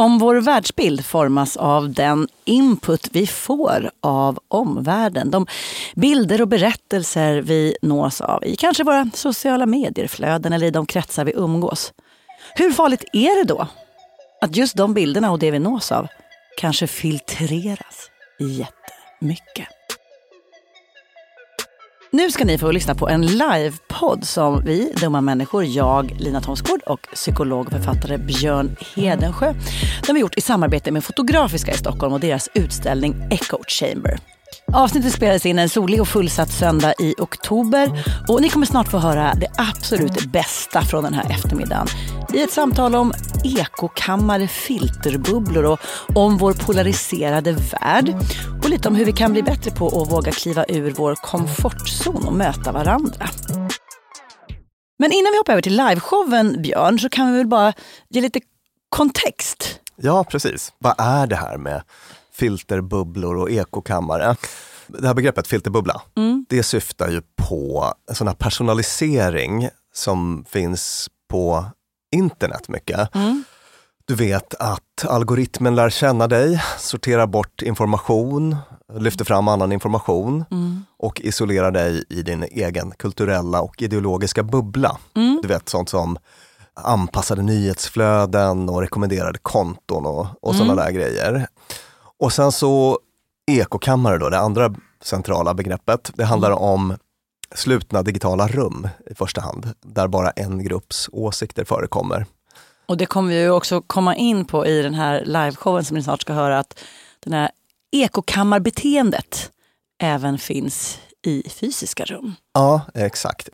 Om vår världsbild formas av den input vi får av omvärlden. De bilder och berättelser vi nås av i kanske våra sociala medier-flöden eller i de kretsar vi umgås. Hur farligt är det då att just de bilderna och det vi nås av kanske filtreras jättemycket? Nu ska ni få lyssna på en livepodd som vi, dumma människor, jag, Lina Thomsgård och psykolog och författare Björn Hedensjö, den har gjort i samarbete med Fotografiska i Stockholm och deras utställning Echo Chamber. Avsnittet spelades in en solig och fullsatt söndag i oktober och ni kommer snart få höra det absolut bästa från den här eftermiddagen i ett samtal om ekokammare, filterbubblor och om vår polariserade värld och lite om hur vi kan bli bättre på att våga kliva ur vår komfortzon och möta varandra. Men innan vi hoppar över till liveshowen, Björn, så kan vi väl bara ge lite kontext. Ja, precis. Vad är det här med filterbubblor och ekokammare? Det här begreppet filterbubbla, mm. det syftar ju på en sån här personalisering som finns på internet mycket. Mm. Du vet att algoritmen lär känna dig, sorterar bort information, lyfter fram annan information mm. och isolerar dig i din egen kulturella och ideologiska bubbla. Mm. Du vet sånt som anpassade nyhetsflöden och rekommenderade konton och, och sådana mm. där grejer. Och sen så ekokammare då, det andra centrala begreppet. Det handlar mm. om slutna digitala rum i första hand, där bara en grupps åsikter förekommer. Och det kommer vi ju också komma in på i den här liveshowen som ni snart ska höra, att det här ekokammarbeteendet även finns i fysiska rum. Ja, exakt.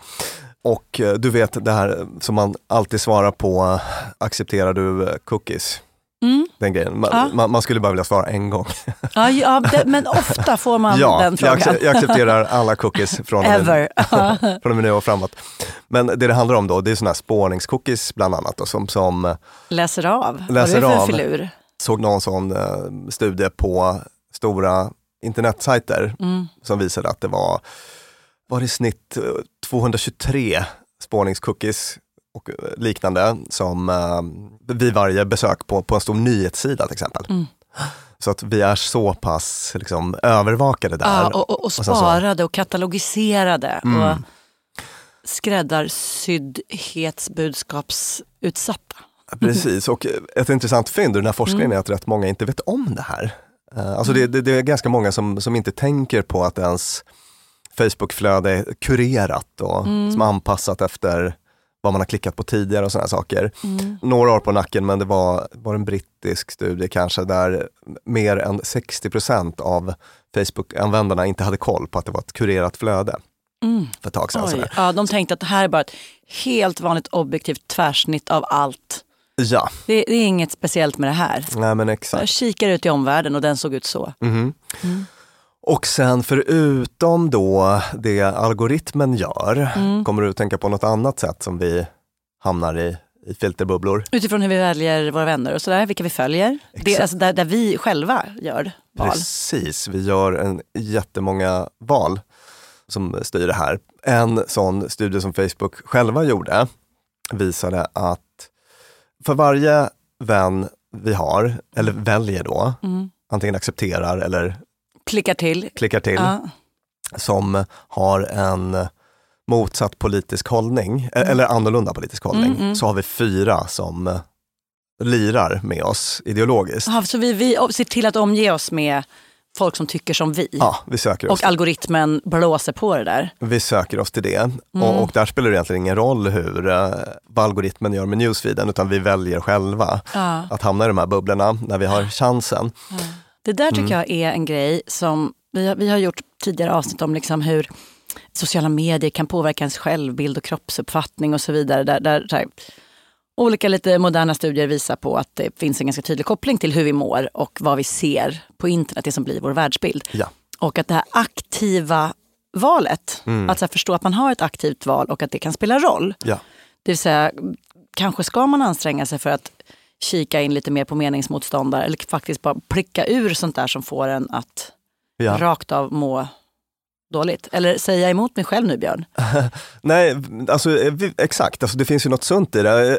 Och eh, du vet det här som man alltid svarar på, accepterar du eh, cookies? Mm. Den grejen. Man, ja. man, man, skulle bara vilja svara en gång. Ja, ja det, men ofta får man ja, den frågan. Jag, jag accepterar alla cookies från Ever. från och med nu och framåt. Men det det handlar om då, det är sådana här spårningscookies bland annat då, som, som läser av. Läser Vad är det för filur? Såg någon sån uh, studie på stora internetsajter mm. som visade att det var, var i snitt 223 spårningscookies och eh, liknande som uh, vid varje besök på, på en stor nyhetssida till exempel. Mm. Så att vi är så pass liksom, övervakade där. Ja, och, och, och sparade och, katalogiserade. Mm. Och skräddarsydhetsbudskapsutsatta. Precis, och ett intressant fynd i den här forskningen mm. är att rätt många inte vet om det här. Uh, alltså det, det, det, är ganska många som, som inte tänker på att ens Facebookflöde är kurerat och mm. som är anpassat efter vad man har klickat på tidigare och sådana saker. Mm. Några år på nacken men det var, var en brittisk studie kanske där mer än 60% av Facebook-användarna inte hade koll på att det var ett kurerat flöde. Mm. För ett tag sedan. Ja, de tänkte att det här är bara ett helt vanligt objektivt tvärsnitt av allt. Ja. Det, det är inget speciellt med det här. Nej, men exakt. Jag kikar ut i omvärlden och den såg ut så. Mm. Mm. Och sen förutom då det algoritmen gör, mm. kommer du att tänka på något annat sätt som vi hamnar i, i filterbubblor? Utifrån hur vi väljer våra vänner och sådär, vilka vi följer. Det, alltså där, där vi själva gör val. Precis, vi gör en jättemånga val som styr det här. En sån studie som Facebook själva gjorde visade att för varje vän vi har, eller väljer då, mm. antingen accepterar eller Klickar till. Klickar till. Ja. Som har en motsatt politisk hållning, mm. eller annorlunda politisk hållning, mm, mm. så har vi fyra som lirar med oss ideologiskt. Aha, så vi, vi ser till att omge oss med folk som tycker som vi. Ja, vi söker oss och algoritmen blåser på det där. Vi söker oss till det. Mm. Och, och, där spelar det egentligen ingen roll hur, uh, vad algoritmen gör med newsfeeden, utan vi väljer själva ja. att hamna i de här bubblorna när vi har chansen. Ja. Det där tycker mm. jag är en grej som vi har, vi har gjort tidigare avsnitt om liksom hur sociala medier kan påverka ens självbild och kroppsuppfattning och så vidare. Där, där, där olika lite moderna studier visar på att det finns en ganska tydlig koppling till hur vi mår och vad vi ser på internet, det som blir vår världsbild. Ja. Och att det här aktiva valet, mm. att förstå att man har ett aktivt val och att det kan spela roll. Ja. Det vill säga, kanske ska man anstränga sig för att kika in lite mer på meningsmotståndare eller faktiskt bara pricka ur sånt där som får en att ja. rakt av må dåligt? Eller säger jag emot mig själv nu Björn? Nej, alltså, exakt. Alltså, det finns ju något sunt i det.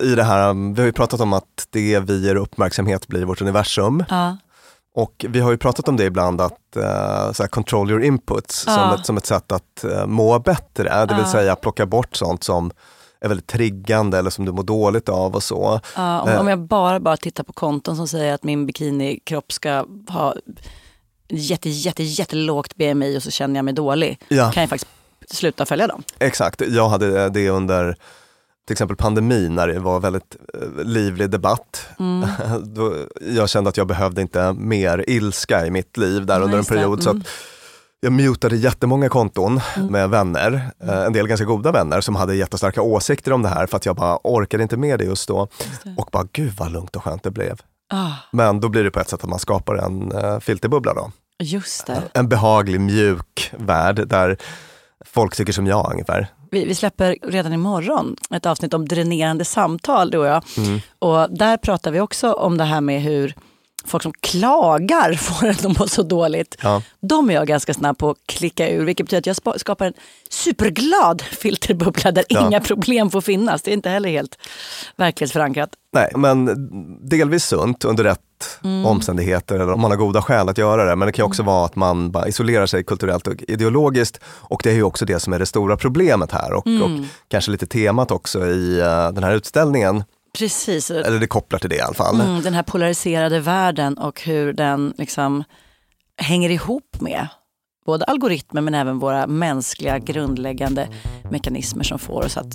I det här. Vi har ju pratat om att det vi ger uppmärksamhet blir vårt universum. Ja. Och vi har ju pratat om det ibland, att uh, så control your inputs Ja. som, ett, som ett sätt att uh, må bättre. Det vill säga plocka bort sånt som är väldigt triggande eller som du mår dåligt av och så. Ja, om, Eh. om jag bara, bara tittar på konton som säger att min bikinikropp ska ha jätte, jätte, jättelågt BMI och så känner jag mig dålig. Ja. Kan jag faktiskt sluta följa dem. Exakt, jag hade det under till exempel pandemin när det var väldigt eh, livlig debatt. Mm. Jag kände att jag behövde inte mer ilska i mitt liv där Ja, under en period. Så Mm. att jag mutade jättemånga konton med vänner, eh, en del ganska goda vänner som hade jättestarka åsikter om det här för att jag bara orkade inte med det just då. Och bara, gud vad lugnt och skönt det blev. Ah, Men då blir det på ett sätt att man skapar en uh, filterbubbla då. just det. En behaglig, mjuk värld där folk tycker som jag ungefär. Vi, vi släpper redan imorgon ett avsnitt om dränerande samtal, du och jag. Mm. Och där pratar vi också om det här med hur folk som klagar får att de mår så dåligt. Ja. De är jag ganska snabb på att klicka ur, vilket betyder att jag skapar en superglad filterbubbla där Ja. inga problem får finnas. Det är inte heller helt verklighetsförankrat. Nej, men delvis sunt under rätt omständigheter eller om man har goda skäl att göra det. Men det kan också vara att man bara isolerar sig kulturellt och ideologiskt. Och det är ju också det som är det stora problemet här och, och kanske lite temat också i eh, den här utställningen. Precis. Eller det kopplar till det i alla fall. Mm, den här polariserade världen och hur den liksom hänger ihop med både algoritmer men även våra mänskliga grundläggande mekanismer som får oss att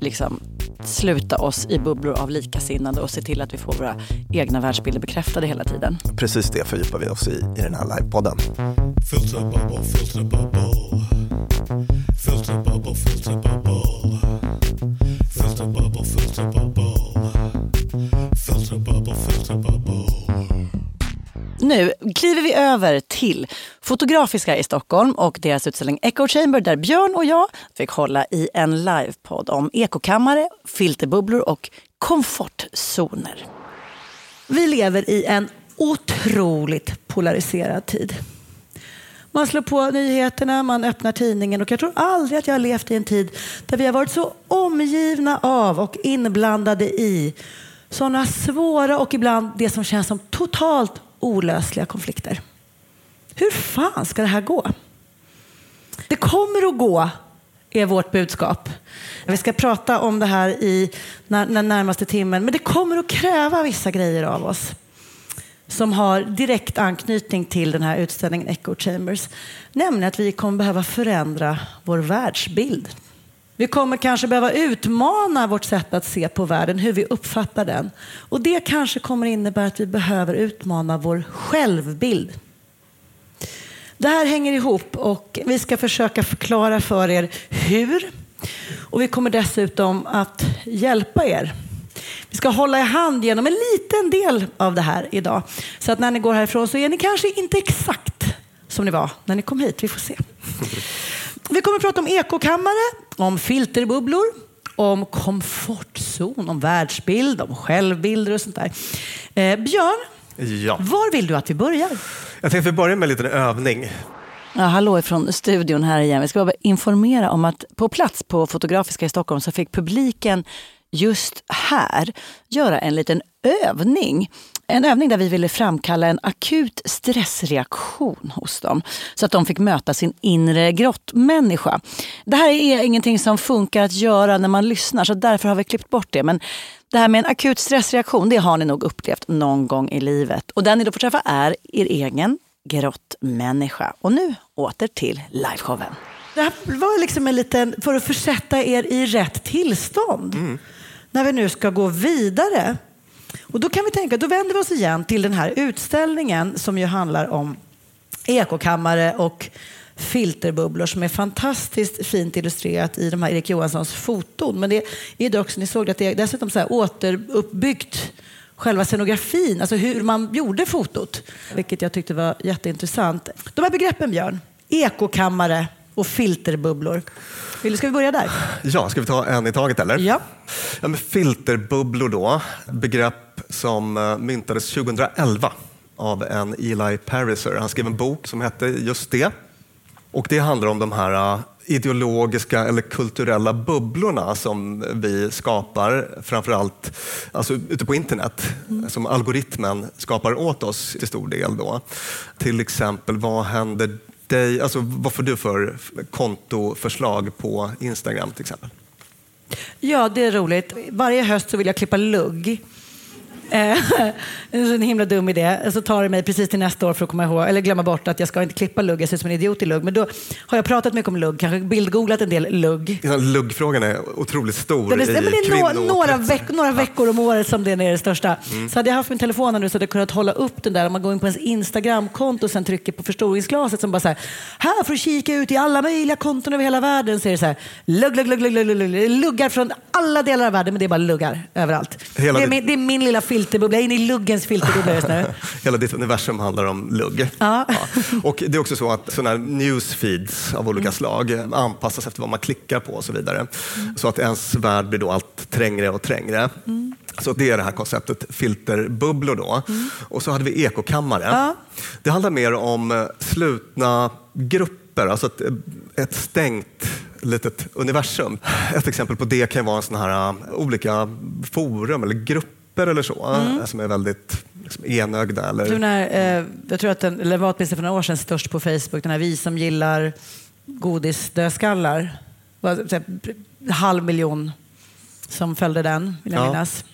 liksom sluta oss i bubblor av likasinnade och se till att vi får våra egna världsbilder bekräftade hela tiden. Precis det fördjupar vi oss i i den här livepodden. Filter bubble, filter bubble. Filter Nu kliver vi över till Fotografiska i Stockholm och deras utställning Echo Chamber där Björn och jag fick hålla i en livepodd om ekokammare, filterbubblor och komfortzoner. Vi lever i en otroligt polariserad tid. Man slår på nyheterna, man öppnar tidningen och jag tror aldrig att jag har levt i en tid där vi har varit så omgivna av och inblandade i sådana svåra och ibland det som känns som totalt olösliga konflikter. Hur fan ska det här gå? Det kommer att gå, är vårt budskap. Vi ska prata om det här i den närmaste timmen, men det kommer att kräva vissa grejer av oss som har direkt anknytning till den här utställningen Echo Chambers. Nämligen att vi kommer behöva förändra vår världsbild. Vi kommer kanske behöva utmana vårt sätt att se på världen, hur vi uppfattar den. Och det kanske kommer innebära att vi behöver utmana vår självbild. Det här hänger ihop och vi ska försöka förklara för er hur. Och vi kommer dessutom att hjälpa er. Vi ska hålla i hand genom en liten del av det här idag. Så att när ni går härifrån så är ni kanske inte exakt som ni var när ni kom hit. Vi får se. Vi kommer att prata om ekokammare, om filterbubblor, om komfortzon, om världsbild, om självbilder och sånt där. Eh, Björn, Ja. var vill du att vi börjar? Jag tänkte vi börjar med en liten övning. Ja, hallå ifrån studion här igen. Vi ska bara informera om att på plats på Fotografiska i Stockholm så fick publiken just här göra en liten övning. En övning där vi ville framkalla en akut stressreaktion hos dem. Så att de fick möta sin inre grottmänniska. Det här är ingenting som funkar att göra när man lyssnar så därför har vi klippt bort det. Men det här med en akut stressreaktion, det har ni nog upplevt någon gång i livet. Och den ni då får träffa är er egen grottmänniska. Och nu åter till liveshowen. Det här var liksom en liten, för att försätta er i rätt tillstånd. När vi nu ska gå vidare. Och då kan vi tänka, då vänder vi oss igen till den här utställningen som ju handlar om ekokammare och filterbubblor som är fantastiskt fint illustrerat i de här Erik Johanssons foton. Men det är det också, ni såg att det är dessutom så här återuppbyggt själva scenografin, alltså hur man gjorde fotot. Vilket jag tyckte var jätteintressant. De här begreppen Björn, ekokammare och filterbubblor. Vill, ska vi börja där? Ja, ska vi ta en i taget eller? Ja. Ja, men filterbubblor då, begrepp som eh, myntades 2011 av en Eli Pariser. Han skrev en bok som hette just det. Och det handlar om de här uh, ideologiska eller kulturella bubblorna som vi skapar, framförallt alltså ute på internet, som algoritmen skapar åt oss till stor del. Då. Till exempel, vad händer dig, alltså vad får du för kontoförslag på Instagram till exempel? Ja, det är roligt. Varje höst så vill jag klippa lugg. Eh, en himla dum idé. Så tar det mig precis till nästa år för att komma ihåg, eller glömma bort att jag ska inte klippa lugg. Jag ser ut som en idiot i lugg. Men då har jag pratat mycket om lugg, kanske bildgooglat en del lugg. Ja, Luggfrågan är otroligt stor Det är, men det är i nå- några, veck, några veckor om året som det är det största. Så hade jag haft min telefon nu så hade jag kunnat hålla upp den där. Om man går in på ens Instagramkonto och sen trycker på förstoringsglaset som bara så här, här får du kika ut i alla möjliga konton över hela världen. Så är det så här, lugg, lugg, lugg, lugg, lugg, lugg, lugg. Luggar från alla delar av världen, men det är bara luggar överallt. Det, är min, det är min lilla filterbubbla. Jag är inne i luggens filterbubbla just nu. Hela ditt universum handlar om lugg. Ja. Och det är också så att sådana här newsfeeds av olika slag anpassas efter vad man klickar på och så vidare. Så att ens värld blir då allt trängre och trängre. Så det är det här konceptet filterbubblor då. Och så hade vi ekokammare. Ja. Det handlar mer om eh, slutna grupper, alltså ett, ett stängt litet universum. Ett exempel på det kan vara en sån här, olika forum eller grupper eller så, uh, som är väldigt liksom, enögda. Eller, Du, när, eh, jag tror att den, eller var åtminstone för några år sedan störst på Facebook, den här Vi som gillar godisdödskallar. Typ halv miljon som följde den, vill jag Ja. minnas.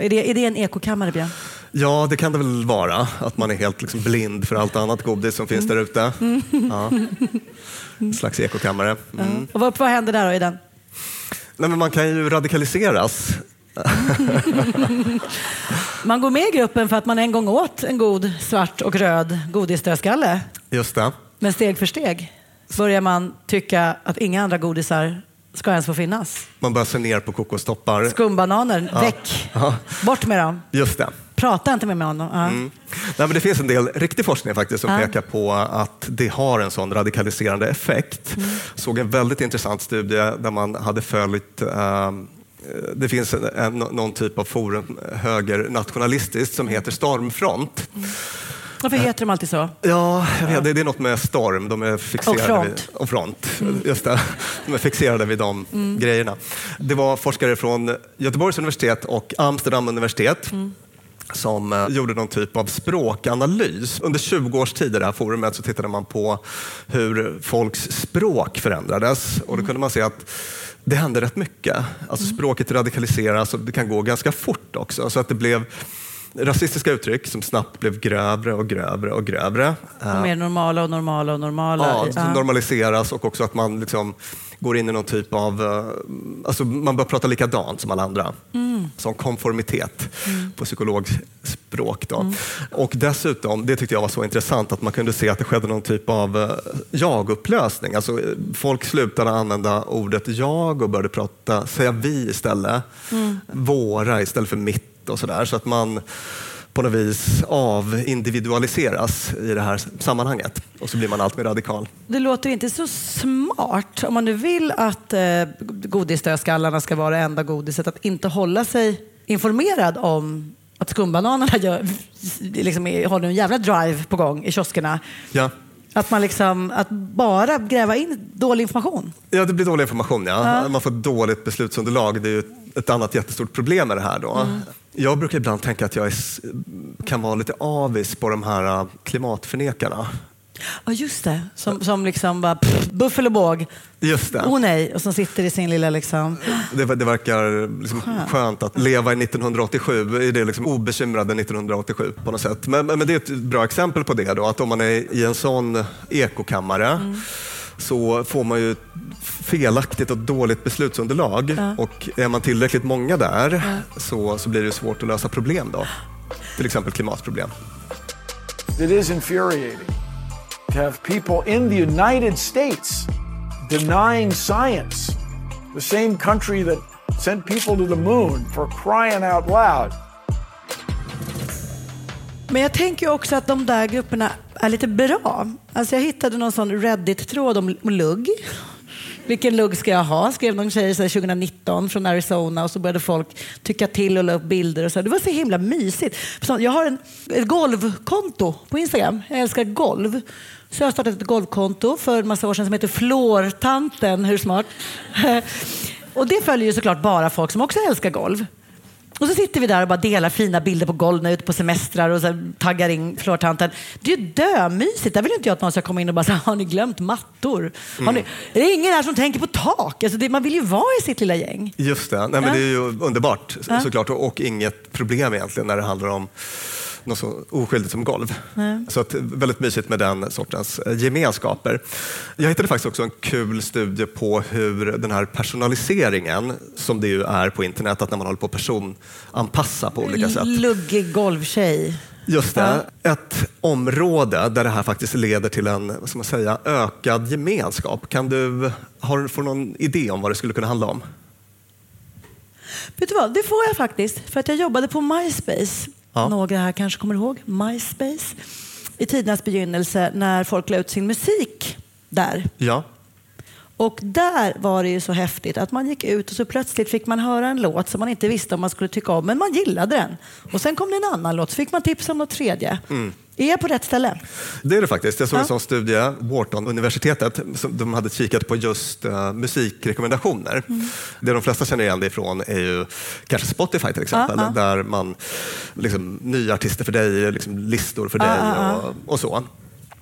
Är det, är det en ekokammare, Björn? Ja, det kan det väl vara. Att man är helt liksom blind för allt annat godis som finns där ute. Ja. En slags ekokammare. Mm. Och vad, vad händer där då i den? Nej, men man kan ju radikaliseras. Man går med i gruppen för att man en gång åt en god svart och röd godisdödskalle. Just det. Men steg för steg börjar man tycka att inga andra godisar ska ens få finnas. Man börjar se ner på kokostoppar. Skumbananer, väck! Ja. Bort med dem! Just det. Prata inte med mig om dem. Ja. Mm. Nej, men det finns en del riktig forskning faktiskt som Ja. pekar på att det har en sån radikaliserande effekt. Mm. såg en väldigt intressant studie där man hade följt ehm, det finns en, en, någon typ av forum, högernationalistiskt, som heter Stormfront. Varför heter de alltid så? Ja, vet, det, det är något med storm. De är fixerade Och front. Vid, och front. Just det. De är fixerade vid de grejerna. Det var forskare från Göteborgs universitet och Amsterdam universitet som eh, gjorde någon typ av språkanalys. Under 20 års tid i det här forumet så tittade man på hur folks språk förändrades och då kunde man se att det hände rätt mycket. Alltså språket radikaliseras och det kan gå ganska fort också. Så att det blev rasistiska uttryck som snabbt blev grövre och grövre och grövre. Och mer normala och normala och normala. Ja, normaliseras och också att man liksom går in i någon typ av... eh, Alltså man börjar prata likadant som alla andra. Som konformitet på psykologspråk. Då. Och dessutom, det tyckte jag var så intressant, att man kunde se att det skedde någon typ av eh, jag-upplösning. Alltså, folk slutade använda ordet jag och började prata, säga vi istället. Våra istället för mitt och sådär. Så att man på något vis avindividualiseras i det här sammanhanget. Och så blir man allt mer radikal. Det låter inte så smart om man nu vill att eh, godisdödskallarna ska vara det enda godiset. Att inte hålla sig informerad om att skumbananerna gör, liksom, har en jävla drive på gång i kioskerna. Ja. Att man liksom, att bara gräva in dålig information. Ja, det blir dålig information. Ja. Man får dåligt beslutsunderlag. Det är ju ett annat jättestort problem med det här. Då. Jag brukar ibland tänka att jag är, kan vara lite avis på de här äh, klimatförnekarna. Ja, just det. Som, som liksom bara pff, buffel och båg. Just det. Oh nej. Och som sitter i sin lilla liksom... Det, det verkar liksom skönt att leva i 1987, i det liksom obekymrade 1987 på något sätt. Men, men men det är ett bra exempel på det, då, att om man är i en sån ekokammare så får man ju felaktigt och dåligt beslutsunderlag. Och är man tillräckligt många där så, så blir det svårt att lösa problem. Då. Till exempel klimatproblem. It is infuriating to have people in the United States denying science, the same country that sent people to the moon for crying out loud. Men jag tänker också att de där grupperna är lite bra. Alltså jag hittade någon sån Reddit-tråd om lugg. Vilken lugg ska jag ha? Skrev någon tjej 2019 från Arizona och så började folk tycka till och la upp bilder. Och så. Det var så himla mysigt. Jag har en, ett golvkonto på Instagram. Jag älskar golv. Så jag har startat ett golvkonto för en massa år sedan som heter Flårtanten. Hur smart? Och det följer ju såklart bara folk som också älskar golv. Och så sitter vi där och bara delar fina bilder på golv när vi är ute på semestrar och så taggar in flårtanten. Det är ju dömysigt. Där vill inte jag att någon ska komma in och bara säga, har ni glömt mattor? Har ni... Det är ingen här som tänker på tak. Alltså det, man vill ju vara i sitt lilla gäng. Just det, Nej, men det är ju underbart såklart och, och inget problem egentligen när det handlar om något så oskyldigt som golv. Så att, väldigt mysigt med den sortens eh, gemenskaper. Jag hittade faktiskt också en kul studie på hur den här personaliseringen, som det ju är på internet, att när man håller på att personanpassa på olika sätt. Luggig golvtjej. Just det. Ett område där det här faktiskt leder till en vad ska man säga, ökad gemenskap. Kan du, har du får någon idé om vad det skulle kunna handla om? Vet du vad, det får jag faktiskt. För att jag jobbade på MySpace. Ja. Några här kanske kommer ihåg MySpace. I tidernas begynnelse när folk la ut sin musik där. Ja. Och där var det ju så häftigt att man gick ut och så plötsligt fick man höra en låt som man inte visste om man skulle tycka om, men man gillade den. Och sen kom det en annan låt, så fick man tips om något tredje. Är jag på rätt ställe? Det är det faktiskt. Jag såg en Ja. sån studie, Wharton-universitetet, som de hade kikat på just uh, musikrekommendationer. Mm. Det de flesta känner igen det ifrån är ju kanske Spotify till exempel, Ja, ja. där man, liksom, nya artister för dig, liksom, listor för dig. Och, och så.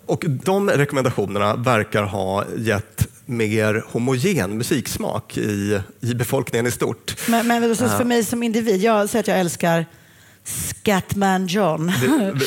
Och de rekommendationerna verkar ha gett mer homogen musiksmak i, i befolkningen i stort. Men, men så för mig som individ, jag säger att jag älskar Scatman John.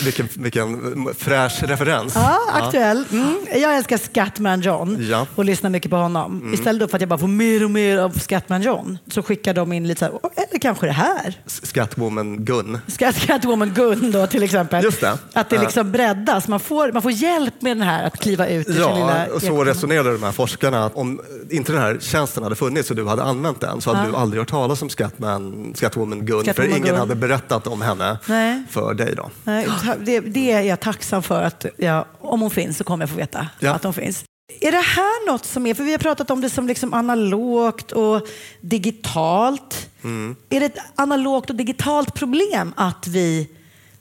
Vilken, vilken fräsch referens. Ja, aktuell. Mm. Jag älskar Scatman John Ja. Mm. och lyssnar mycket på honom. Istället då för att jag bara får mer och mer av Scatman John så skickar de in lite så här, "Åh, eller kanske det här. Scatwoman Gun. Scat, Catwoman Gun då till exempel. Just det. Att det Ja. liksom breddas. Man får, man får hjälp med den här att kliva ut ur sin lilla Ja, och så resonerade de här forskarna. att Om inte den här tjänsten hade funnits och du hade använt den så hade Ja. du aldrig hört talas om Scatman, Scatwoman Gun. Scatwoman för ingen Gun. hade berättat om henne Nej. för dig. Då. Nej, det, det är jag tacksam för att jag, om hon finns så kommer jag få veta Ja. att hon finns. Är det här något som är, för vi har pratat om det som liksom analogt och digitalt. Mm. Är det ett analogt och digitalt problem att vi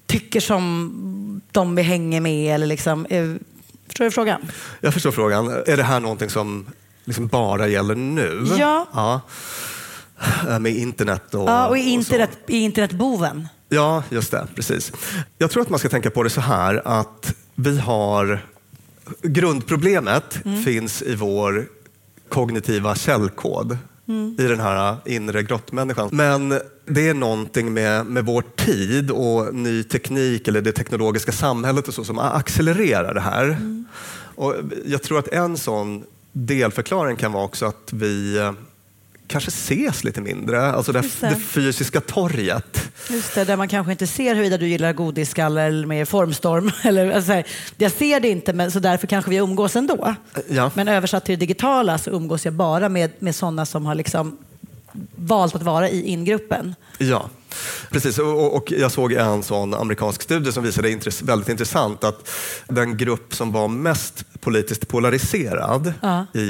tycker som de vi hänger med? Eller liksom, eh, förstår du frågan? Jag förstår frågan. Är det här någonting som liksom bara gäller nu? Ja. ja. Med internet och, Ja, och i så. internet, i internetboven. Ja, just det. Precis. Jag tror att man ska tänka på det så här att vi har... Grundproblemet finns i vår kognitiva källkod. i den här inre grottmänniskan. Men det är någonting med, med vår tid och ny teknik eller det teknologiska samhället och så som accelererar det här. Och jag tror att en sån delförklaring kan vara också att vi kanske ses lite mindre. Alltså det, det. det fysiska torget. Just det, där man kanske inte ser huruvida du gillar godisskalle eller mer formstorm. Eller, alltså, jag ser det inte, men, så därför kanske vi umgås ändå. Ja. Men översatt till det digitala så umgås jag bara med, med sådana som har liksom valt att vara i ingruppen. Ja, precis. Och, och- jag såg en sån amerikansk studie som visade intress- väldigt intressant att den grupp som var mest politiskt polariserad Ja. i,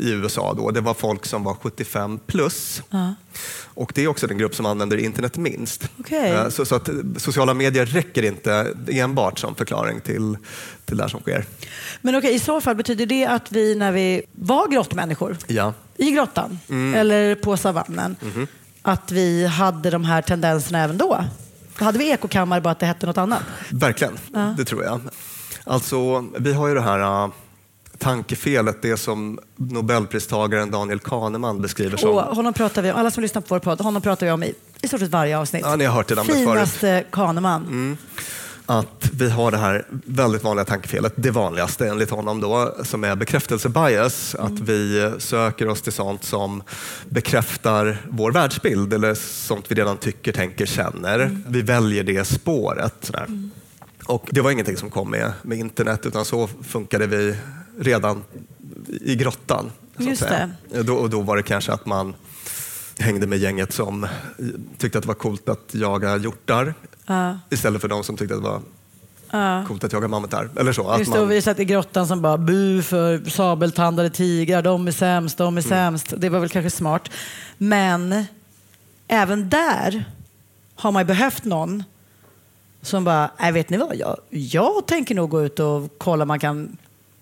i USA då, det var folk som var 75 plus. Ja. Och det är också den grupp som använder internet minst. Okej. Eh, Så, så att sociala medier räcker inte enbart som förklaring till, till det här som sker. Men okej, i så fall betyder det att vi när vi var grottmänniskor Ja. i grottan eller på savannen, att vi hade de här tendenserna även då? Då hade vi ekokammare bara att det hette något annat. Verkligen, det tror jag. Alltså, vi har ju det här uh, tankefelet, det som Nobelpristagaren Daniel Kahneman beskriver som... Och honom pratar vi om, alla som lyssnar på vår podd, honom pratar vi om i, i stort sett varje avsnitt. Ja, ni har hört det namnet förut. Finaste Kahneman. Att vi har det här väldigt vanliga tankefelet, det vanligaste enligt honom då, som är bekräftelsebias. Att vi söker oss till sånt som bekräftar vår världsbild eller sånt vi redan tycker, tänker, känner. Vi väljer det spåret. Sådär. Och det var ingenting som kom med, med internet utan så funkade vi redan i grottan. Just säga. Då, och då var det kanske att man hängde med gänget som tyckte att det var coolt att jaga hjortar Ja. istället för de som tyckte att det var coolt att jaga mammutar. Eller så. Att Just det, och man, vi satt i grottan som bara bu för sabeltandade tigrar, de är sämst, de är Mm. sämst. Det var väl kanske smart. Men även där har man ju behövt någon som bara, nej vet ni vad, jag, jag tänker nog gå ut och kolla om man kan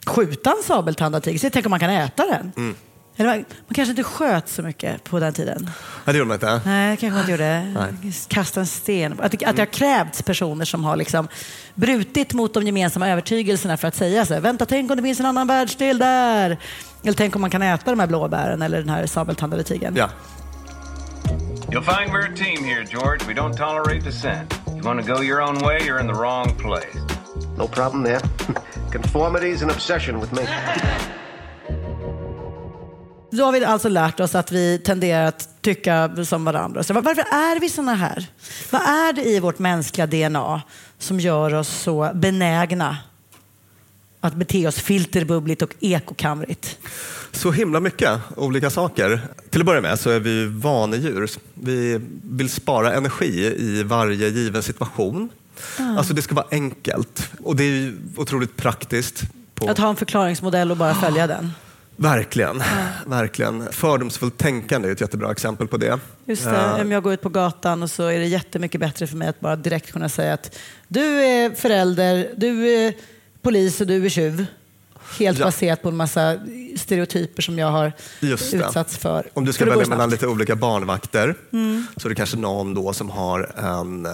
skjuta en sabeltandad tiger, så tänker om man kan äta den. Mm. Eller man, man kanske inte sköt så mycket på den tiden. nej, det gjorde man inte. Nej, det kanske man inte gjorde. Kasta en sten. Att, att det har krävts personer som har liksom brutit mot de gemensamma övertygelserna för att säga så här, vänta, tänk om det finns en annan världsdel där. Eller tänk om man kan äta de här blåbären eller den här sabeltandade tigern. Ja. You'll find we're a team here, George. We don't tolerate dissent. You want to go your own way, you're in the wrong place. No problem there. Conformity is an obsession with me. Då har vi alltså lärt oss att vi tenderar att tycka som varandra. Så var- varför är vi såna här? Vad är det i vårt mänskliga DNA som gör oss så benägna att bete oss filterbubbligt och ekokamrigt? Så himla mycket olika saker. Till att börja med så är vi ju vanedjur. Vi vill spara energi i varje given situation. Alltså det ska vara enkelt och det är otroligt praktiskt. På Att ha en förklaringsmodell och bara följa den. Verkligen, verkligen. Fördomsfullt tänkande är ett jättebra exempel på det. Just det, om jag går ut på gatan och så är det jättemycket bättre för mig att bara direkt kunna säga att du är förälder, du är polis och du är tjuv. Helt Ja. baserat på en massa stereotyper som jag har utsatts för. Om du ska välja mellan lite olika barnvakter Mm. så är det kanske någon då som har en eh,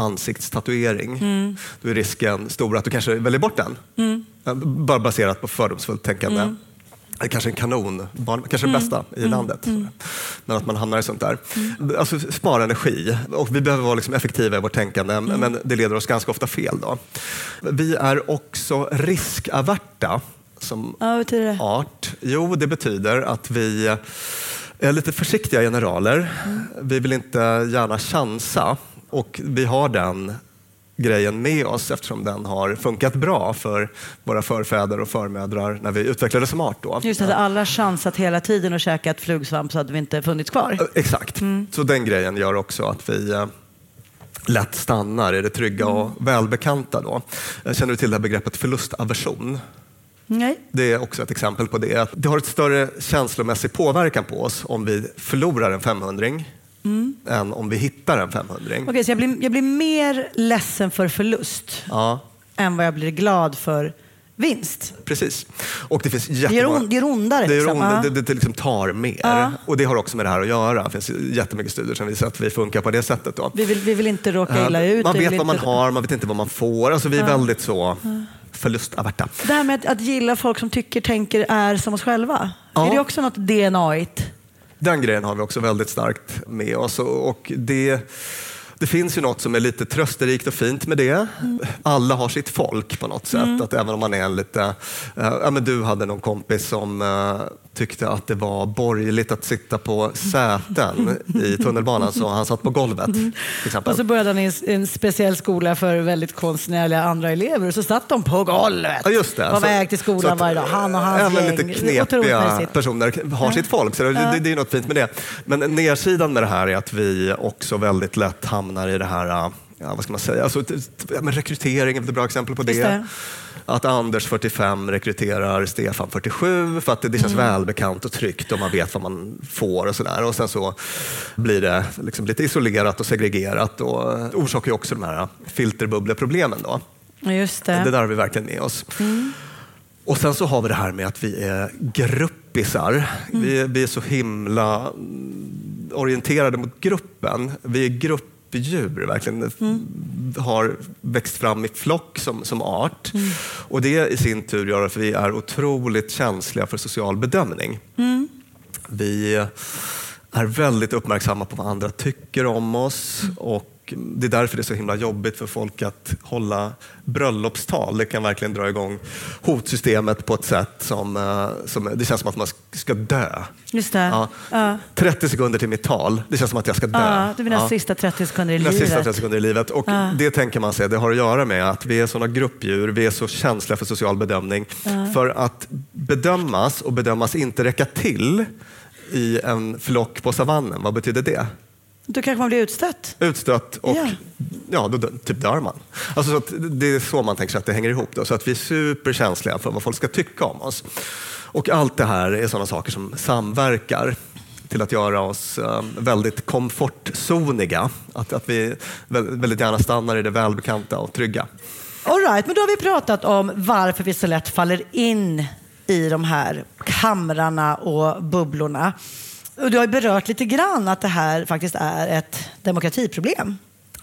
ansiktstatuering. Mm. Då är risken stor att du kanske väljer bort den. Mm. Eh, Bara baserat på fördomsfullt tänkande. Är Kanske en kanonbarn, kanske Mm. det bästa i landet. Men att man hamnar i sånt där. Alltså spara energi. Och vi behöver vara liksom effektiva i vårt tänkande, Mm. men det leder oss ganska ofta fel. Då. Vi är också riskaverta som Ja, vad betyder det? art? Jo, det betyder att vi är lite försiktiga generaler. Vi vill inte gärna chansa och vi har den grejen med oss eftersom den har funkat bra för våra förfäder och förmödrar när vi utvecklades som art. Då. Just att alla chansat hela tiden och käkat flugsvamp så hade vi inte funnits kvar. Eh, Exakt. Så den grejen gör också att vi eh, lätt stannar i det trygga och välbekanta. Då. Eh, Känner du till det här begreppet förlustaversion? Nej. Det är också ett exempel på det. Det har ett större känslomässig påverkan på oss om vi förlorar en 500 än om vi hittar en 500 Okej, så jag blir, jag blir mer ledsen för förlust Ja, än vad jag blir glad för vinst. precis. Och det finns Det gör, jättemånga... on, det gör ondare. Det, liksom. ond, Ja. det, det, det liksom tar mer. Ja. Och det har också med det här att göra. Det finns jättemycket studier som visar att vi funkar på det sättet. Då. vi, vill, vi vill inte råka illa ut. man vet vad man inte- har, man vet inte vad man får. Alltså, vi är väldigt så förlustaverta. Det här med att, att gilla folk som tycker, tänker, är som oss själva. Ja. Är det också något DNA-igt? Den grejen har vi också väldigt starkt med oss. Och det, det finns ju något som är lite trösterikt och fint med det. Alla har sitt folk på något sätt. Att även om man är en lite... eh, ja, men du hade någon kompis som eh, tyckte att det var borgerligt att sitta på säten i tunnelbanan så han satt på golvet. Till exempel. Och så började han i en, speciell skola för väldigt konstnärliga andra elever och så satt de på golvet. Ja, just det. Så- väg till skolan att varje dag. Han och hans Även gäng. lite knepiga personer har sitt folk, så det, det, det är något fint med det. Men nedsidan med det här är att vi också väldigt lätt hamnar i det här, ja, vad ska man säga, alltså, ja, men rekrytering är ett bra exempel på det. Det. Att Anders 45 rekryterar Stefan 47 för att det, det känns Mm. välbekant och tryggt och man vet vad man får och sådär. Och sen så blir det liksom lite isolerat och segregerat och orsakar ju också de här filterbubbleproblemen. Då. Just det. Det där har vi verkligen med oss. Och sen så har vi det här med att vi är gruppisar. Vi, vi är så himla mm, orienterade mot gruppen. Vi är gruppdjur, verkligen. Har växt fram i flock som, som art. Och det i sin tur gör att vi är otroligt känsliga för social bedömning. Vi är väldigt uppmärksamma på vad andra tycker om oss och det är därför det är så himla jobbigt för folk att hålla bröllopstal. Det kan verkligen dra igång hotsystemet på ett sätt som, eh, som det känns som att man ska dö. Just det. Ja. Ja. 30 sekunder till mitt tal, det känns som att jag ska dö. Ja, det är mina Ja. sista 30 sekunder i Mina sista livet. 30 sekunder i livet. Och Det tänker man sig, det har att göra med att vi är sådana gruppdjur, vi är så känsliga för social bedömning. För att bedömas och bedömas inte räcka till i en flock på savannen, vad betyder det? Då kanske man blir utstött. utstött och Ja. ja. då typ dör man. Alltså så att det är så man tänker sig att det hänger ihop. Då, så att vi är superkänsliga för vad folk ska tycka om oss. Och allt det här är sådana saker som samverkar till att göra oss eh, väldigt komfortzoniga. Att, att vi vä- väldigt gärna stannar i det välbekanta och trygga. All right, men då har vi pratat om varför vi så lätt faller in i de här kamrarna och bubblorna. Och du har ju berört lite grann att det här faktiskt är ett demokratiproblem.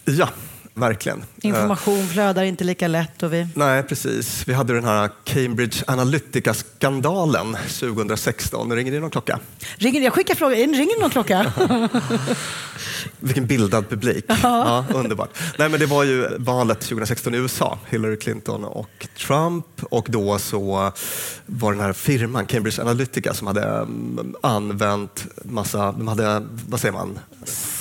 Ja, verkligen. Eh, Information flödar inte lika lätt och vi... Nej, precis. Vi hade den här Cambridge Analytica-skandalen 2016. Ringer det någon klocka? Ringer, jag skickar frågan, ringer någon klocka? Vilken bildad publik. Ja, underbart. Nej, men det var ju valet 2016 i USA, Hillary Clinton och Trump. Och då så var den här firman, Cambridge Analytica, som hade mm, använt massa, de hade, vad säger man,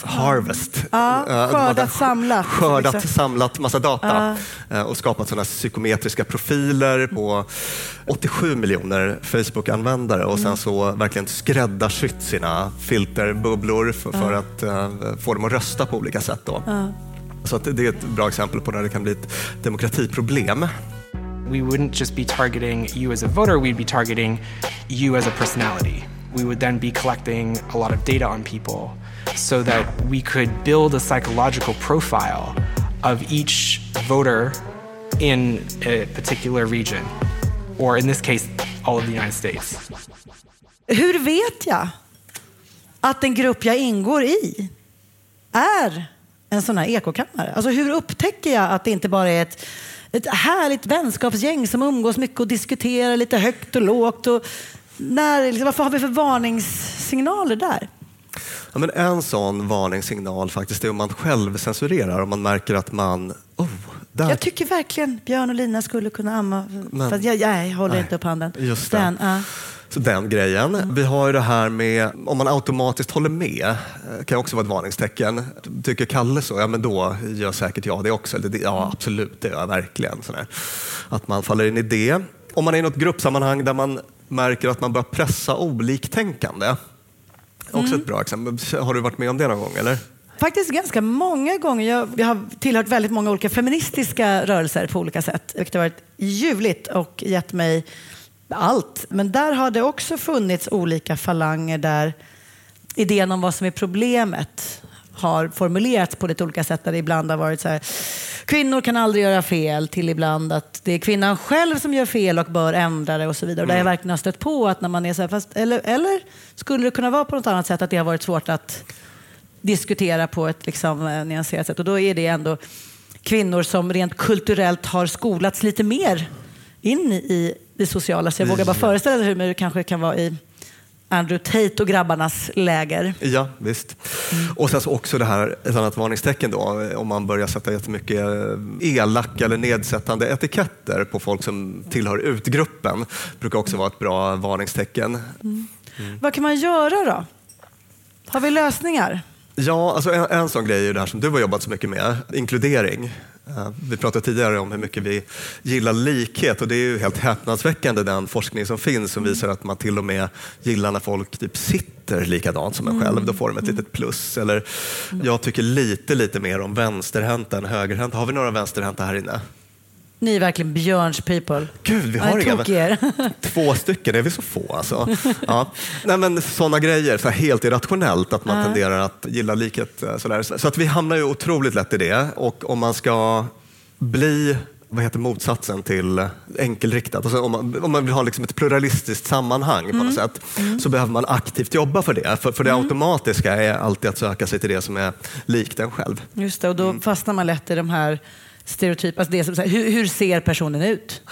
Harvest. Ja, skördat, samlat. Skördat, Liksom. samlat massa data eh, och skapat sådana psykometriska profiler på 87 miljoner Facebook-användare och Mm. sen så verkligen skräddarsytt sina filterbubblor för, för att eh, få dem att rösta på olika sätt. Då. Så det är ett bra exempel på när det kan bli ett demokratiproblem. We wouldn't just be targeting you as a voter, we'd be targeting you as a personality. We would then be collecting a lot of data on people so that we could build a psychological profile of each voter in a particular region, or in this case, all of the United States. Hur vet jag att den grupp jag ingår i är en sån här ekokammare? Alltså hur upptäcker jag att det inte bara är ett, ett härligt vänskapsgäng som umgås mycket och diskuterar lite högt och lågt? Och när, liksom, varför har vi för varningssignaler där? Ja, men en sån varningssignal faktiskt är om man själv censurerar, om man märker att man... Oh, där Jag tycker verkligen Björn och Lina skulle kunna amma. Men- fast jag, jag håller Nej, inte upp handen. just det. Den, ja. Så den grejen. Vi har ju det här med om man automatiskt håller med. kan också vara ett varningstecken. Tycker Kalle så, ja men då gör säkert jag det också. Eller ja absolut, det gör jag verkligen. Sådär. Att man faller in i det. Om man är i något gruppsammanhang där man märker att man börjar pressa oliktänkande. Också ett bra exempel. Har du varit med om det någon gång eller? Faktiskt ganska många gånger. Jag, jag har tillhört väldigt många olika feministiska rörelser på olika sätt. Vilket har varit ljuvligt och gett mig allt. Men där har det också funnits olika falanger där idén om vad som är problemet har formulerats på lite olika sätt. Där det ibland har varit så här, kvinnor kan aldrig göra fel, till ibland att det är kvinnan själv som gör fel och bör ändra det och så vidare. Och där jag verkligen har stött på att när man är så här, fast, eller, eller skulle det kunna vara på något annat sätt att det har varit svårt att diskutera på ett liksom, eh, nyanserat sätt. Och då är det ändå kvinnor som rent kulturellt har skolats lite mer in i det sociala. Så jag vågar bara föreställa mig hur det kanske kan vara i Andrew Tate och grabbarnas läger. Ja, visst. Och sen så också det här, ett annat varningstecken då, om man börjar sätta jättemycket eh, elaka eller nedsättande etiketter på folk som tillhör utgruppen. brukar också vara ett bra varningstecken. Vad kan man göra då? Har vi lösningar? Ja, alltså en, en sån grej är det här som du har jobbat så mycket med, inkludering. Eh, Vi pratade tidigare om hur mycket vi gillar likhet och det är ju helt häpnadsväckande den forskning som finns som visar att man till och med gillar när folk typ sitter likadant som en själv. Då får de ett litet plus. Eller jag tycker lite, lite mer om vänsterhänta än högerhänta. Har vi några vänsterhänta här inne? Ni är verkligen Björns people. Gud, vi Ja, har inga. er. Två stycken, är vi så få alltså? Ja. Nej, men sådana grejer, så helt irrationellt att man tenderar att gilla likhet. eh, Sådär. Så att vi hamnar ju otroligt lätt i det och om man ska bli vad heter motsatsen till enkelriktat? Alltså om, man, om man vill ha liksom ett pluralistiskt sammanhang på något sätt så behöver man aktivt jobba för det. För, för det automatiska är alltid att söka sig till det som är likt en själv. Just det, och då fastnar man lätt i de här stereotypa, alltså det som, här, hur, hur ser personen ut?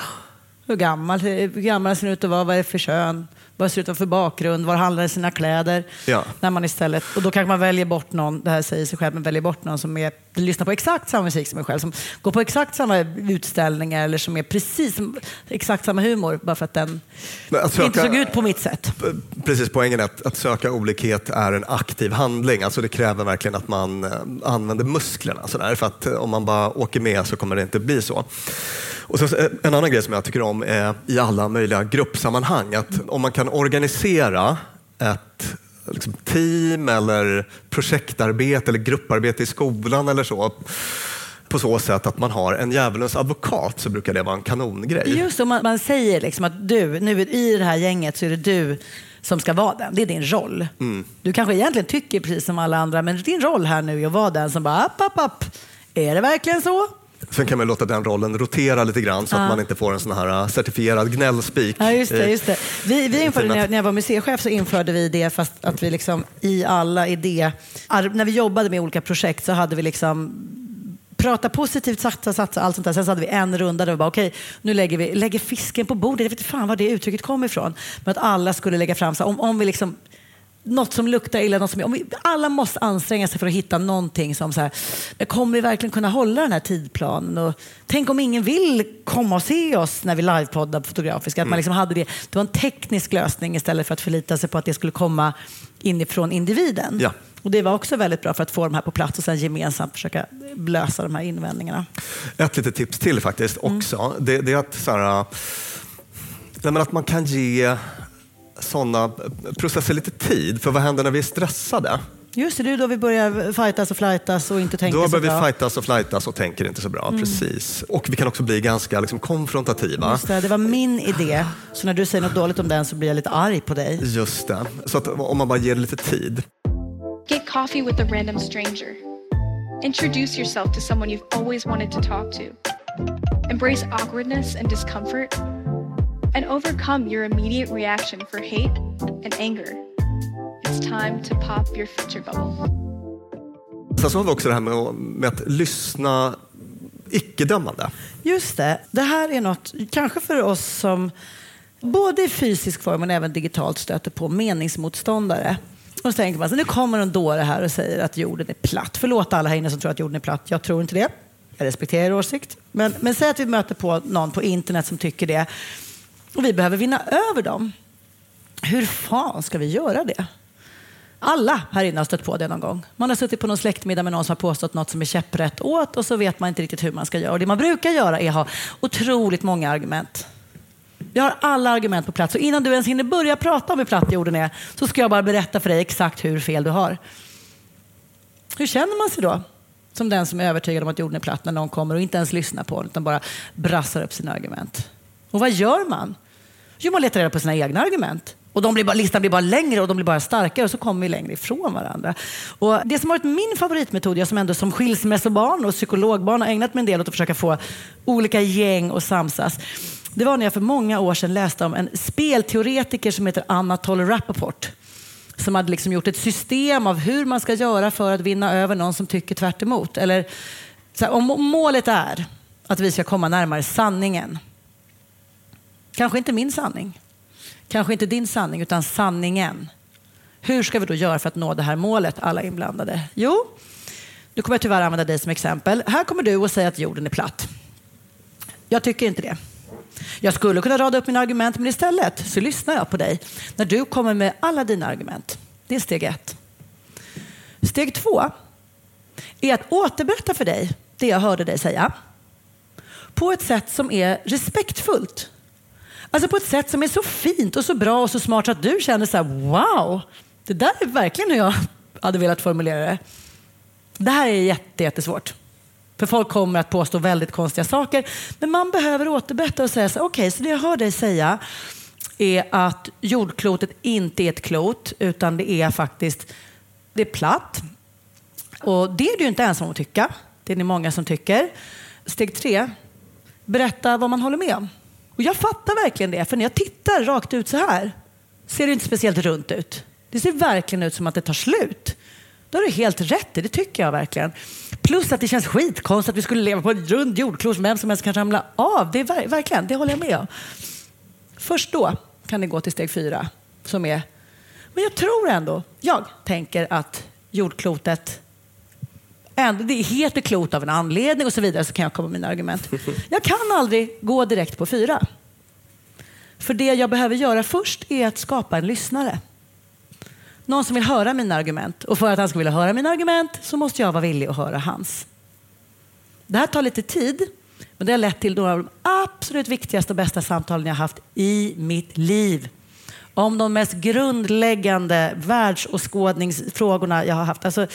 Hur gammal, hur gammal ser den ut att vara? Vad är det för kön? Vad ser det ut att vara för bakgrund? Var handlar sina kläder? Ja. När man istället, och då kanske man väljer bort någon, det här säger sig själv, men väljer bort någon som är, lyssnar på exakt samma musik som en själv, som går på exakt samma utställningar eller som är precis som, exakt samma humor, bara för att den att inte söka- såg ut på mitt sätt. Precis, poängen är att, att söka olikhet är en aktiv handling. Alltså det kräver verkligen att man eh, använder musklerna. Sådär, för att eh, om man bara åker med så kommer det inte bli så. Och så, eh, en annan grej som jag tycker om är i alla möjliga gruppsammanhang att om man kan organisera ett liksom, team eller projektarbete eller grupparbete i skolan eller så. På så sätt att man har en djävulens advokat så brukar det vara en kanongrej. Just så, man, man säger liksom att du, nu i det här gänget så är det du som ska vara den. Det är din roll. Mm. Du kanske egentligen tycker precis som alla andra, men din roll här nu är att vara den som bara, app, app, app. Är det verkligen så? Sen kan man låta den rollen rotera lite grann så att Ja. man inte får en sån här uh, certifierad gnällspik. Ja, just det. Just det. Vi, vi införde, när jag, när jag var museichef så införde vi det fast att vi liksom i alla idé... När vi jobbade med olika projekt så hade vi liksom prata positivt, satsa, satsa, allt sånt där. Sen så hade vi en runda där vi bara, okej, nu lägger vi lägger fisken på bordet. Jag vet inte fan var det uttrycket kom ifrån. Men att alla skulle lägga fram, så om, om vi liksom något som luktar illa, något som, om vi, alla måste anstränga sig för att hitta någonting som så här, kommer vi verkligen kunna hålla den här tidplanen? Och, tänk om ingen vill komma och se oss när vi livepoddar fotografiskt. Att man liksom hade det, det var en teknisk lösning istället för att förlita sig på att det skulle komma inifrån individen. Ja. Och det var också väldigt bra för att få de här på plats och sen gemensamt försöka lösa de här invändningarna. Ett litet tips till faktiskt också. Det, det är att, så här, att man kan ge sådana processer lite tid. För vad händer när vi är stressade? Just det, det är då vi börjar fightas och flightas och inte tänka Då så börjar vi bra. Mm. fightas och flightas och tänker inte så bra. Precis. Och vi kan också bli ganska liksom, konfrontativa. Just det, det var min idé. Så när du säger något dåligt om den så blir jag lite arg på dig. Just det. Så att om man bara ger det lite tid. Get coffee with a random stranger. Introduce yourself to someone you've always wanted to talk to. Embrace awkwardness and discomfort. And overcome your immediate reaction for hate and anger. It's time to pop your filter bubble. Sen så har vi också det här med, att- med att lyssna icke-dömande. Just det. Det här är något, kanske för oss som både i fysisk form men även digitalt stöter på meningsmotståndare. Och så tänker man så nu kommer en dåre här och säger att jorden är platt. Förlåt alla här inne som tror att jorden är platt. Jag tror inte det. Jag respekterar er åsikt. Men, men säg att vi möter på någon på internet som tycker det. Och vi behöver vinna över dem. Hur fan ska vi göra det? Alla här inne har stött på det någon gång. Man har suttit på någon släktmiddag med någon som har påstått något som är käpprätt åt och så vet man inte riktigt hur man ska göra. Och det man brukar göra är att ha otroligt många argument. Jag har alla argument på plats och innan du ens hinner börja prata om hur platt jorden är så ska jag bara berätta för dig exakt hur fel du har. Hur känner man sig då? Som den som är övertygad om att jorden är platt när någon kommer och inte ens lyssnar på den utan bara brassar upp sina argument. Och vad gör man? Jo, man letar reda på sina egna argument. Och de blir bara, listan blir bara längre och de blir bara starkare och så kommer vi längre ifrån varandra. Och det som har varit min favoritmetod, jag som ändå som skilsmässobarn och psykologbarn har ägnat mig en del åt att försöka få olika gäng att samsas. Det var när jag för många år sedan läste om en spelteoretiker som heter Anatole Rappaport som hade liksom gjort ett system av hur man ska göra för att vinna över någon som tycker tvärt emot. Eller så här, om målet är att vi ska komma närmare sanningen. Kanske inte min sanning. Kanske inte din sanning, utan sanningen. Hur ska vi då göra för att nå det här målet, alla inblandade? Jo, nu kommer jag tyvärr använda dig som exempel. Här kommer du och säger att jorden är platt. Jag tycker inte det. Jag skulle kunna rada upp mina argument, men istället så lyssnar jag på dig när du kommer med alla dina argument. Det är steg ett. Steg två är att återberätta för dig det jag hörde dig säga på ett sätt som är respektfullt. Alltså på ett sätt som är så fint och så bra och så smart så att du känner så här, wow, det där är verkligen hur jag hade velat formulera det. Det här är jätte, jättesvårt. För folk kommer att påstå väldigt konstiga saker. Men man behöver återberätta och säga så här, okej, så det jag hör dig säga är att jordklotet inte är ett klot, utan det är faktiskt det är platt. Och det är du inte ensam om att tycka. Det är ni många som tycker. Steg tre, berätta vad man håller med om. Och jag fattar verkligen det, för när jag tittar rakt ut så här ser det inte speciellt runt ut. Det ser verkligen ut som att det tar slut. Då har du helt rätt i, det tycker jag verkligen. Plus att det känns skitkonstigt att vi skulle leva på en rund jordklot som vem som helst kan ramla av. Det är ver- verkligen, det håller jag med om. Först då kan det gå till steg fyra som är, men jag tror ändå, jag tänker att jordklotet ändå, det heter klot av en anledning och så vidare så kan jag komma med mina argument. Jag kan aldrig gå direkt på fyra. För det jag behöver göra först är att skapa en lyssnare. Någon som vill höra mina argument. Och för att han ska vilja höra mina argument så måste jag vara villig att höra hans. Det här tar lite tid, men det har lett till några av de absolut viktigaste och bästa samtalen jag haft i mitt liv. om de mest grundläggande världsåskådningsfrågorna jag har haft. Alltså,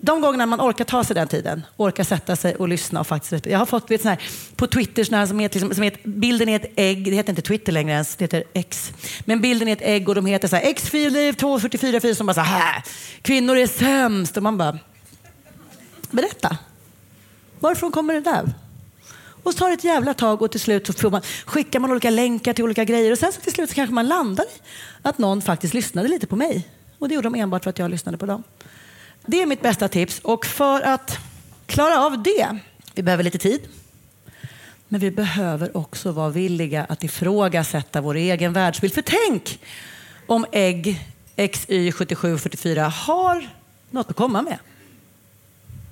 de gångerna man orkar ta sig den tiden, orkar sätta sig och lyssna och faktiskt... Jag har fått vet, sån här, på Twitter sån här som heter, liksom, som heter, bilden är ett ägg, det heter inte Twitter längre ens, det heter X. Men bilden är ett ägg och de heter så här, X4liv 244 som bara så här, kvinnor är sämst. Och man bara, berätta. Varifrån kommer det där? Och så tar det ett jävla tag och till slut så får man, skickar man olika länkar till olika grejer och sen så till slut så kanske man landar i att någon faktiskt lyssnade lite på mig. Och det gjorde de enbart för att jag lyssnade på dem. Det är mitt bästa tips och för att klara av det, vi behöver lite tid. Men vi behöver också vara villiga att ifrågasätta vår egen världsbild. För tänk om ägg XY7744 har något att komma med.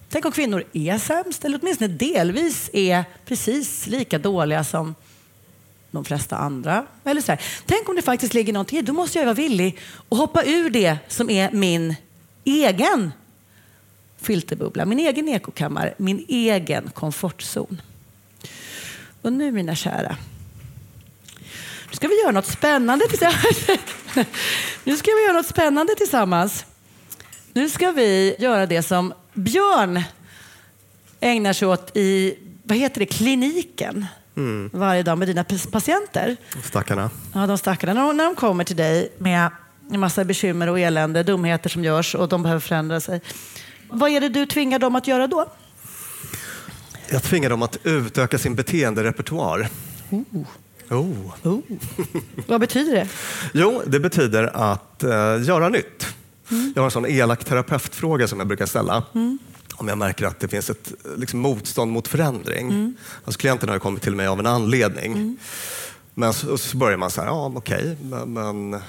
Tänk om kvinnor är sämst, eller åtminstone delvis är precis lika dåliga som de flesta andra. Eller så här. Tänk om det faktiskt ligger någonting i Då måste jag vara villig att hoppa ur det som är min egen filterbubbla, min egen ekokammare, min egen komfortzon. Och nu mina kära, nu ska vi göra något spännande tillsammans. Nu ska vi göra något spännande tillsammans. Nu ska vi göra det som Björn ägnar sig åt i vad heter det, kliniken Mm. varje dag med dina patienter. Stackarna. Ja, de stackarna. När de, när de kommer till dig med en massa bekymmer och elände, dumheter som görs och de behöver förändra sig. Vad är det du tvingar dem att göra då? Jag tvingar dem att utöka sin beteenderepertoar. Oh. Vad betyder det? Jo, det betyder att eh, göra nytt. Jag har en sån elak terapeutfråga som jag brukar ställa. Om jag märker att det finns ett liksom, motstånd mot förändring. Alltså, klienten har kommit till mig av en anledning. Men så, så börjar man så här, ja okej, men, men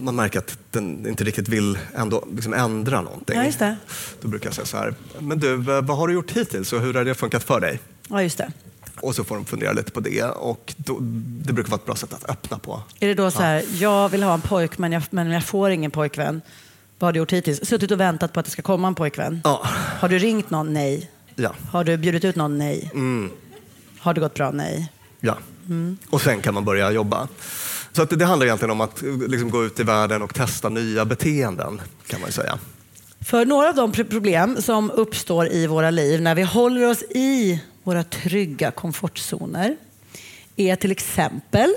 man märker att den inte riktigt vill ändå liksom ändra någonting. Ja, just det. Då brukar jag säga så här, men du, vad har du gjort hittills och hur har det funkat för dig? Ja, just det. Och så får de fundera lite på det och då, det brukar vara ett bra sätt att öppna på. Är det då så här, jag vill ha en pojk men jag, men jag får ingen pojkvän. Vad har du gjort hittills? Suttit och väntat på att det ska komma en pojkvän? Ja. Har du ringt någon? Nej. Ja. Har du bjudit ut någon? Nej. Har det gått bra? Nej. Ja. Mm. Och sen kan man börja jobba. Så att det, det handlar egentligen om att liksom, gå ut i världen och testa nya beteenden kan man ju säga. För några av de problem som uppstår i våra liv när vi håller oss i våra trygga komfortzoner är till exempel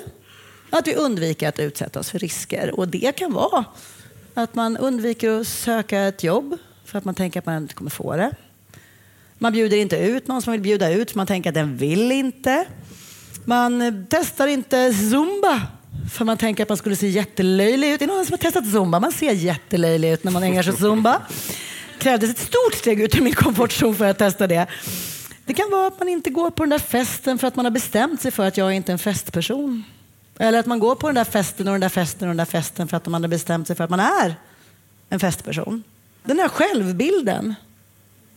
att vi undviker att utsätta oss för risker. Och det kan vara att man undviker att söka ett jobb för att man tänker att man inte kommer få det. Man bjuder inte ut någon som vill bjuda ut för man tänker att den vill inte. Man testar inte zumba för man tänker att man skulle se jättelöjlig ut. Är det någon som har testat zumba? Man ser jättelöjlig ut när man ägnar sig åt zumba. Det krävdes ett stort steg ut ur min komfortzon för att testa det. Det kan vara att man inte går på den där festen för att man har bestämt sig för att jag är inte en festperson. Eller att man går på den där festen och den där festen och den där festen för att man har bestämt sig för att man är en festperson. Den här självbilden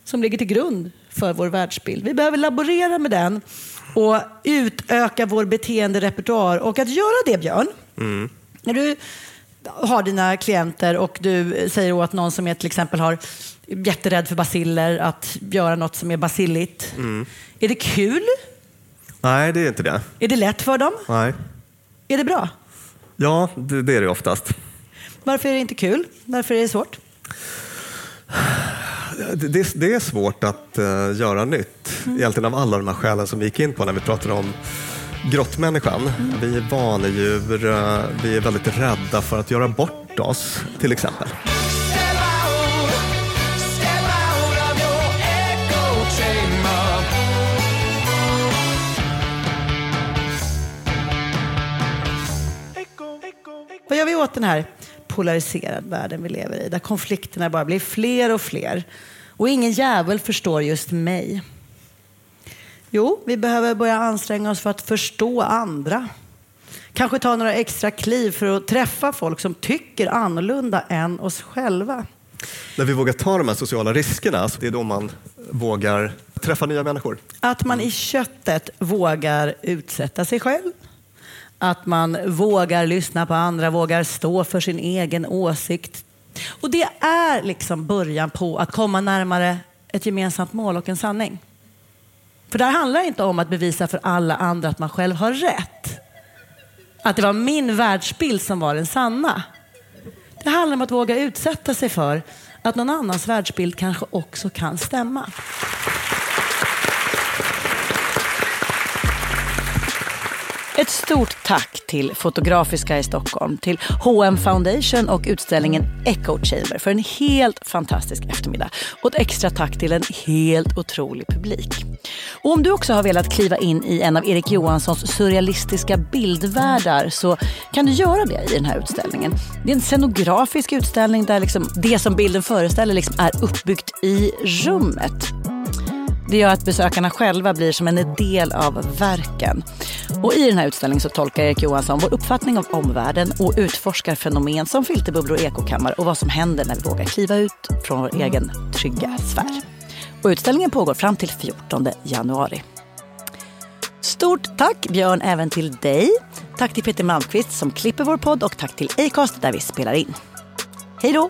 som ligger till grund för vår världsbild. Vi behöver laborera med den och utöka vår beteenderepertoar. Och att göra det, Björn, när du har dina klienter och du säger åt någon som är till exempel har jätterädd för basiller att göra något som är basilligt. Är det kul? Nej, det är inte det. Är det lätt för dem? Nej. Är det bra? Ja, det, det är det oftast. Varför är det inte kul? Varför är det svårt? Det, det, det är svårt att eh, göra nytt. Egentligen av alla de här skälen som vi gick in på när vi pratade om grottmänniskan. Vi är vanedjur, eh, vi är väldigt rädda för att göra bort oss, till exempel. Vad gör vi åt den här polariserade världen vi lever i? Där konflikterna bara blir fler och fler. Och ingen jävel förstår just mig. Jo, vi behöver börja anstränga oss för att förstå andra. Kanske ta några extra kliv för att träffa folk som tycker annorlunda än oss själva. När vi vågar ta de här sociala riskerna, det är då man vågar träffa nya människor. Att man i köttet vågar utsätta sig själv. Att man vågar lyssna på andra, vågar stå för sin egen åsikt. Och det är liksom början på att komma närmare ett gemensamt mål och en sanning. För det här handlar inte om att bevisa för alla andra att man själv har rätt. att det var min världsbild som var den sanna. Det handlar om att våga utsätta sig för att någon annans världsbild kanske också kan stämma. Ett stort tack till Fotografiska i Stockholm, till H&M Foundation och utställningen Echo Chamber för en helt fantastisk eftermiddag. Och ett extra tack till en helt otrolig publik. Och om du också har velat kliva in i en av Erik Johanssons surrealistiska bildvärldar så kan du göra det i den här utställningen. Det är en scenografisk utställning där liksom det som bilden föreställer liksom är uppbyggt i rummet. Det gör att besökarna själva blir som en del av verken. Och I den här utställningen så tolkar Erik Johansson vår uppfattning av omvärlden och utforskar fenomen som filterbubblor och ekokammare och vad som händer när vi vågar kliva ut från vår egen trygga sfär. Och utställningen pågår fram till 14 januari. Stort tack Björn även till dig. Tack till Peter Malmqvist som klipper vår podd och tack till Acast där vi spelar in. Hej då!